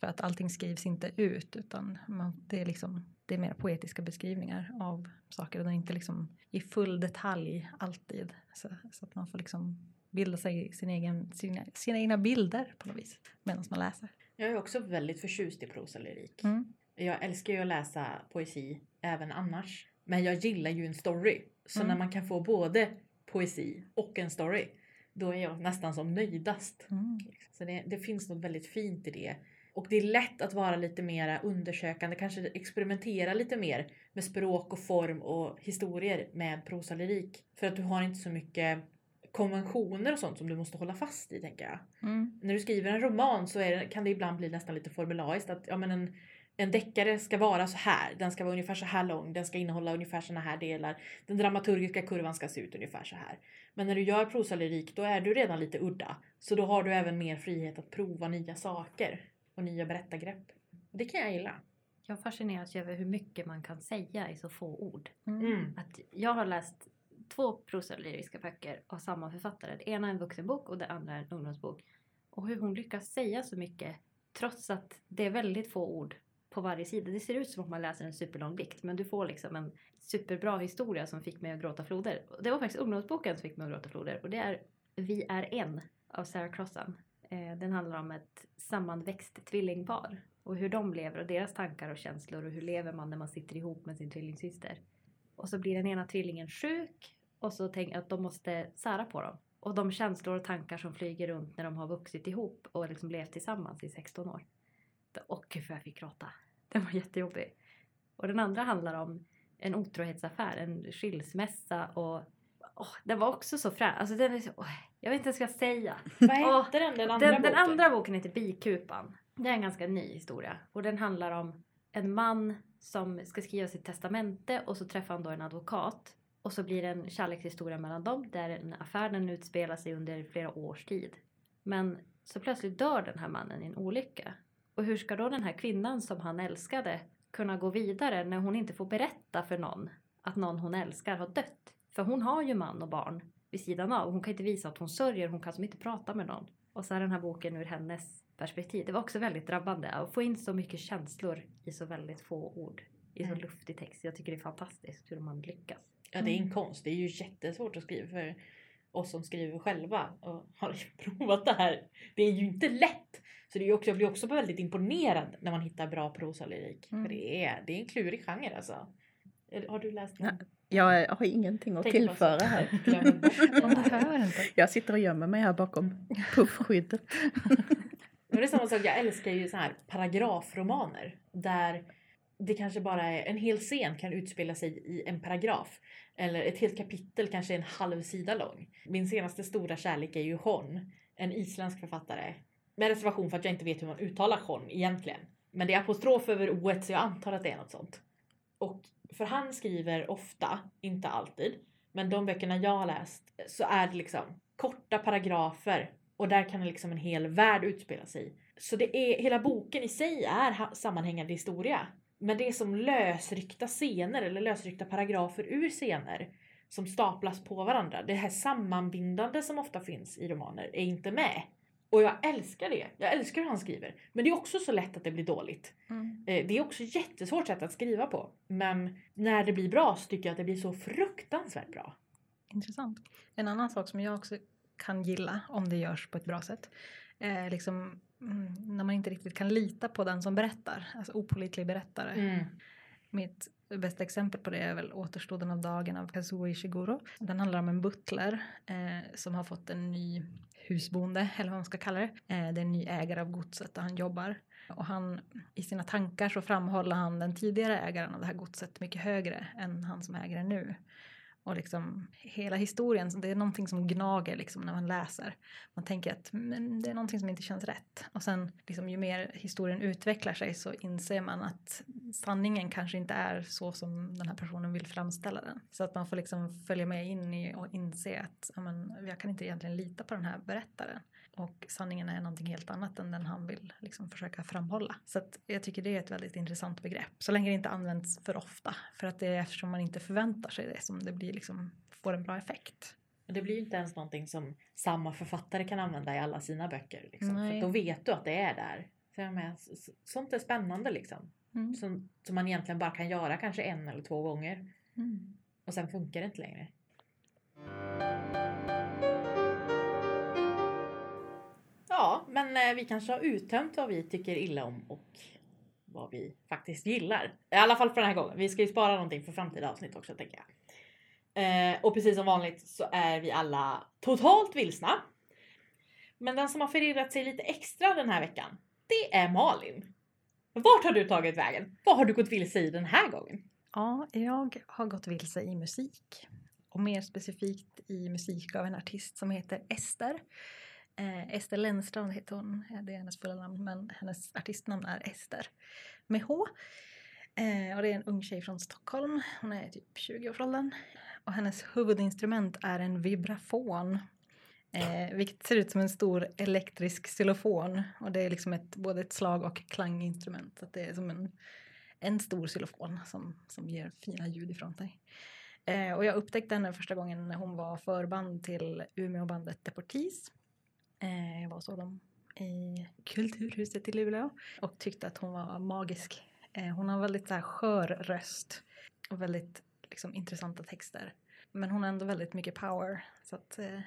för att allting skrivs inte ut utan man, det, är liksom, det är mer poetiska beskrivningar av saker och inte liksom i full detalj alltid. Så, så att man får liksom bilda sig sin egen, sina, sina egna bilder på något vis medan man läser. Jag är också väldigt förtjust i prosalyrik. Mm. Jag älskar ju att läsa poesi även annars. Men jag gillar ju en story. Så Mm. när man kan få både poesi och en story. Då är jag nästan som nöjdast. Mm. Så det, det finns något väldigt fint i det. Och det är lätt att vara lite mer undersökande, kanske experimentera lite mer med språk och form och historier med prosalyrik. För att du har inte så mycket konventioner och sånt som du måste hålla fast i tänker jag. Mm. När du skriver en roman så det, kan det ibland bli nästan lite formulaiskt att ja, men en, en deckare ska vara så här, den ska vara ungefär så här lång, den ska innehålla ungefär såna här delar, den dramaturgiska kurvan ska se ut ungefär så här. Men när du gör prosalyrik då är du redan lite udda. Så då har du även mer frihet att prova nya saker och nya berättargrepp. Och det kan jag gilla. Jag fascineras över hur mycket man kan säga i så få ord. Mm. Mm. Att jag har läst två prosalyriska böcker av samma författare. Det ena är en vuxenbok och det andra är en ungdomsbok. Och hur hon lyckas säga så mycket trots att det är väldigt få ord på varje sida. Det ser ut som att man läser en superlång dikt men du får liksom en superbra historia som fick mig att gråta floder. Och Det var faktiskt ungdomsboken som fick mig att gråta floder och det är Vi är en av Sarah Crossan. Eh, den handlar om ett sammanväxt tvillingpar och hur de lever och deras tankar och känslor och hur lever man när man sitter ihop med sin tvillingsyster. Och så blir den ena tvillingen sjuk och så tänker jag att de måste sära på dem. Och de känslor och tankar som flyger runt när de har vuxit ihop och liksom levt tillsammans i 16 år. Åh gud vad jag fick gråta. Den var jättejobbig. Och den andra handlar om en otrohetsaffär, en skilsmässa och åh, den var också så frän. Alltså den är så, åh, jag vet inte vad jag ska säga. Vad hette den, den andra Den, den boken? andra boken heter Bikupan. Det är en ganska ny historia och den handlar om en man som ska skriva sitt testamente och så träffar han då en advokat. Och Och så blir det en kärlekshistoria mellan dem där en affären utspelar sig under flera års tid. Men så plötsligt dör den här mannen i en olycka. Och hur ska då den här kvinnan som han älskade kunna gå vidare när hon inte får berätta för någon att någon hon älskar har dött? För hon har ju man och barn vid sidan av. Hon kan inte visa att hon sörjer, hon kan som inte prata med någon. Och så är den här boken ur hennes perspektiv. Det var också väldigt drabbande att få in så mycket känslor i så väldigt få ord. I så Mm. luftig text. Jag tycker det är fantastiskt hur man lyckas. Ja, det är en Mm. konst. Det är ju jättesvårt att skriva för oss som skriver själva och har provat det här. Det är ju inte lätt. Så det är också, jag blir också väldigt imponerad när man hittar bra prosalyrik. Mm. För det är, det är en klurig genre alltså. Har du läst den? Jag har ingenting att Tänker på tillföra här. Jag sitter och gömmer mig här bakom puffskyddet. Men det är samma sak, jag älskar ju så här paragrafromaner. Där det kanske bara är en hel scen kan utspela sig i en paragraf. Eller ett helt kapitel kanske är en halv sida lång. Min senaste stora kärlek är ju Hon, en isländsk författare. Med reservation för att jag inte vet hur man uttalar Hon egentligen. Men det är apostrof över o så jag antar att det är något sånt. Och för han skriver ofta, inte alltid, men de böckerna jag har läst så är det liksom korta paragrafer och där kan liksom en hel värld utspela sig. Så det är, hela boken i sig är sammanhängande historia. Men det är som lösryckta scener eller lösryckta paragrafer ur scener som staplas på varandra. Det här sammanbindande som ofta finns i romaner är inte med. Och jag älskar det. Jag älskar hur han skriver. Men det är också så lätt att det blir dåligt. Mm. Eh, Det är också jättesvårt sätt att skriva på. Men när det blir bra så tycker jag att det blir så fruktansvärt bra. Intressant. En annan sak som jag också kan gilla om det görs på ett bra sätt är liksom mm, när man inte riktigt kan lita på den som berättar, alltså opålitlig berättare. Mm. Mitt bästa exempel på det är väl Återstoden av dagen av Kazuo Ishiguro. Den handlar om en butler eh, som har fått en ny husbonde, eller vad man ska kalla det. Eh, det är en ny ägare av godset där han jobbar. Och han, i sina tankar så framhåller han den tidigare ägaren av det här godset mycket högre än han som äger det nu. Och liksom hela historien, så det är någonting som gnager liksom när man läser. Man tänker att men det är någonting som inte känns rätt. Och sen liksom, ju mer historien utvecklar sig så inser man att sanningen kanske inte är så som den här personen vill framställa den. Så att man får liksom följa med in i och inse att ja, men, jag kan inte egentligen lita på den här berättaren. Och sanningen är någonting helt annat än den han vill liksom försöka framhålla. Så jag tycker det är ett väldigt intressant begrepp. Så länge det inte används för ofta. För att det är eftersom man inte förväntar sig det som det blir liksom, får en bra effekt. Det blir ju inte ens någonting som samma författare kan använda i alla sina böcker. Liksom. För då vet du att det är där. Så jag så- sånt är spännande liksom. Mm. Som, som man egentligen bara kan göra kanske en eller två gånger. Mm. Och sen funkar det inte längre. Ja, men eh, vi kanske har uttömt vad vi tycker illa om och vad vi faktiskt gillar. I alla fall för den här gången. Vi ska ju spara någonting för framtida avsnitt också tänker jag. Eh, och precis som vanligt så är vi alla totalt vilsna. Men den som har förirrat sig lite extra den här veckan, det är Malin. Vart har du tagit vägen? Vad har du gått vilse i den här gången? Ja, jag har gått vilse i musik. Och mer specifikt i musik av en artist som heter Ester. Eh, Ester Lennstrand heter hon, det är hennes fulla namn, men hennes artistnamn är Ester med H. Eh, och det är en ung tjej från Stockholm, hon är typ 20-årsåldern. Och hennes huvudinstrument är en vibrafon. Eh, vilket ser ut som en stor elektrisk xylofon. Och det är liksom ett, både ett slag och klanginstrument. Så att det är som en en stor xylofon som, som ger fina ljud ifrån sig. Eh, och jag upptäckte henne första gången när hon var förband till Umeåbandet Deportees. Eh, jag var och såg dem i Kulturhuset i Luleå och tyckte att hon var magisk. Eh, hon har väldigt så här skör röst och väldigt liksom, intressanta texter. Men hon har ändå väldigt mycket power. Så att, eh,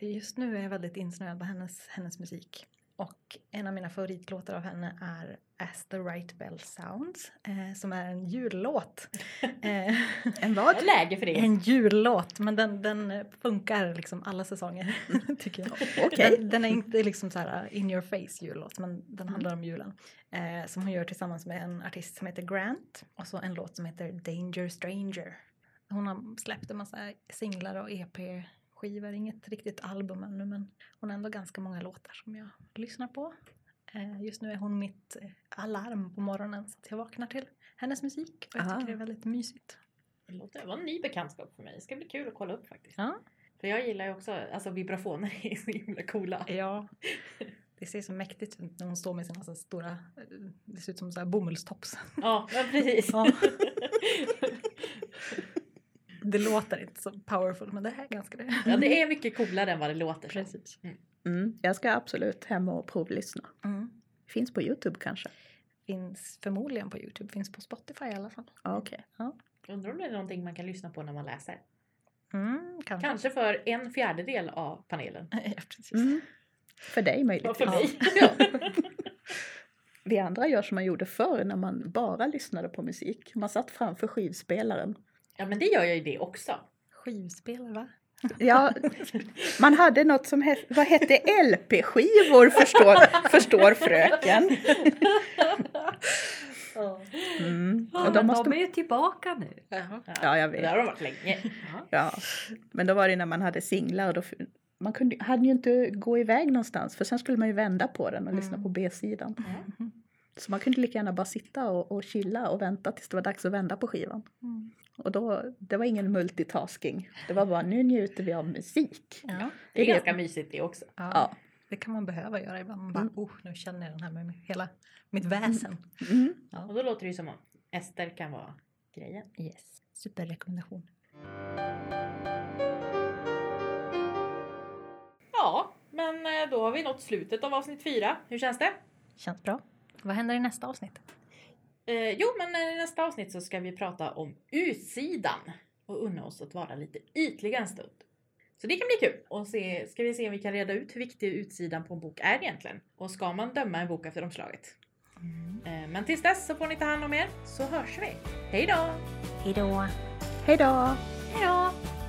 just nu är jag väldigt insnöad på hennes, hennes musik. Och en av mina favoritlåtar av henne är As the right bell sounds, eh, som är en jullåt. Eh, En vad? Läge för det. en jullåt, men den, den funkar liksom alla säsonger, tycker jag. Okej. Den, den är inte liksom så här uh, in your face jullåt, men den handlar om julen. Eh, som hon gör tillsammans med en artist som heter Grant och så en låt som heter Danger Stranger. Hon har släppt en massa singlar och EP-skivor, inget riktigt album ännu, men hon har ändå ganska många låtar som jag lyssnar på. Eh, just nu är hon mitt eh, alarm på morgonen så att jag vaknar till hennes musik och jag Aha. tycker det är väldigt mysigt. Det låter- det var en ny bekantskap för mig. Det ska bli kul att kolla upp faktiskt. Ja. För jag gillar ju också, alltså vibrafoner är så himla coola. Ja. Det ser så mäktigt ut när hon står med sina så stora, eh, det ser ut som så här bomullstops. Ja, men precis. Ja. Det låter inte så powerful men det här är ganska det. Ja, det är mycket coolare än vad det låter. Precis. Mm, jag ska absolut hem och provlyssna. Mm. Finns på Youtube kanske? Finns förmodligen på Youtube, finns på Spotify i alla fall. Ja, Okej. Undrar om det är någonting man kan lyssna på när man läser. Mm, kanske. Kanske för en fjärdedel av panelen. ja, precis. Mm. För dig Ja, möjligtvis. för mig. Ja. Vi andra gör som man gjorde förr när man bara lyssnade på musik. Man satt framför skivspelaren. Ja, men det gör jag ju det också. Skivspelare va? Ja, man hade något som hette, vad hette LP-skivor förstår, förstår fröken. Mm. Ja, Och de måste, de är ju tillbaka nu. ja, jag Det vet. har de varit länge. Ja. Men då var det när man hade singlar och då, man kunde, hade ju inte gå iväg någonstans för sen skulle man ju vända på den och lyssna Mm. på B-sidan. Mm. Så man kunde lika gärna bara sitta och, och chilla och vänta tills det var dags att vända på skivan. Mm. Och då, det var ingen multitasking. Det var bara nu njuter vi av musik. Ja. Det är Det är ganska mysigt det också. Ja, Ja. Det kan man behöva göra ibland. Man bara, Mm. oh, nu känner jag den här med hela mitt väsen. Mm. Och då låter det ju som om Ester kan vara grejen. Yes. Superrekommendation. Ja, men eh, då har vi nått slutet av avsnitt fyra. Hur känns det? Känns bra. Vad händer i nästa avsnitt? Eh, jo, men eh, i nästa avsnitt så ska vi prata om utsidan och unna oss att vara lite ytliga en stund. Så det kan bli kul. Och se, ska vi se om vi kan reda ut hur viktig utsidan på en bok är egentligen. Och ska man döma en bok efter omslaget? Eh, men tills dess så får ni ta hand om er, så hörs vi. Hej då! Hej då! Hej då! Hej då!